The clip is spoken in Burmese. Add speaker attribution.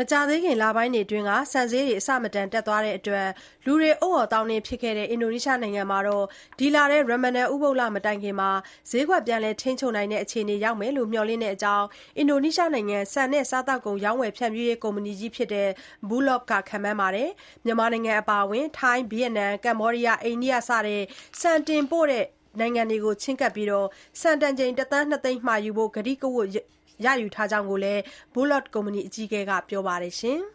Speaker 1: မကြာသေးခင်လပိုင်းတွေအတွင်းဆန်ဈေးတွေ အဆမတန် တက်သွားတဲ့အတွက် လူတွေအုတ်အော်သောင်းနင်း ဖြစ်ခဲ့တဲ့ အင်ဒိုနီးရှားနိုင်ငံမှာ ဒီလထဲရမ္မဒန်ဥပုသ်လ မတိုင်ခင် ဈေးကွက် ပြန်လည် ထိန်းချုပ်နိုင်တဲ့ အခြေအနေ ရောက်မယ်လို့ မျှော်လင့်တဲ့အကြောင်း အင်ဒိုနီးရှားနိုင်ငံ ဆန်နဲ့ စားသောက်ကုန် ရောင်းဝယ်ဖြန့်ဖြူးရေး ကုမ္ပဏီကြီးဖြစ်တဲ့ Bulog က ခန့်မှန်းပါတယ်။မြန်မာနိုင်ငံ အပါအဝင် ထိုင်း၊ဗီယက်နမ်၊ကမ္ဘောဒီးယား၊အိန္ဒိယ စတဲ့ ဆန်တင်ပို့တဲ့ နိုင်ငံတွေကို ချဉ်းကပ်ပြီး ဆန်တန်ချိန် ၁ သန်း ၂ သိန်း မှာယူဖို့ ကတိကဝတ် ယူထားကြောင်းလည်း Bulog ကုမ္ပဏီ အကြီးအကဲက ပြောပါတယ်။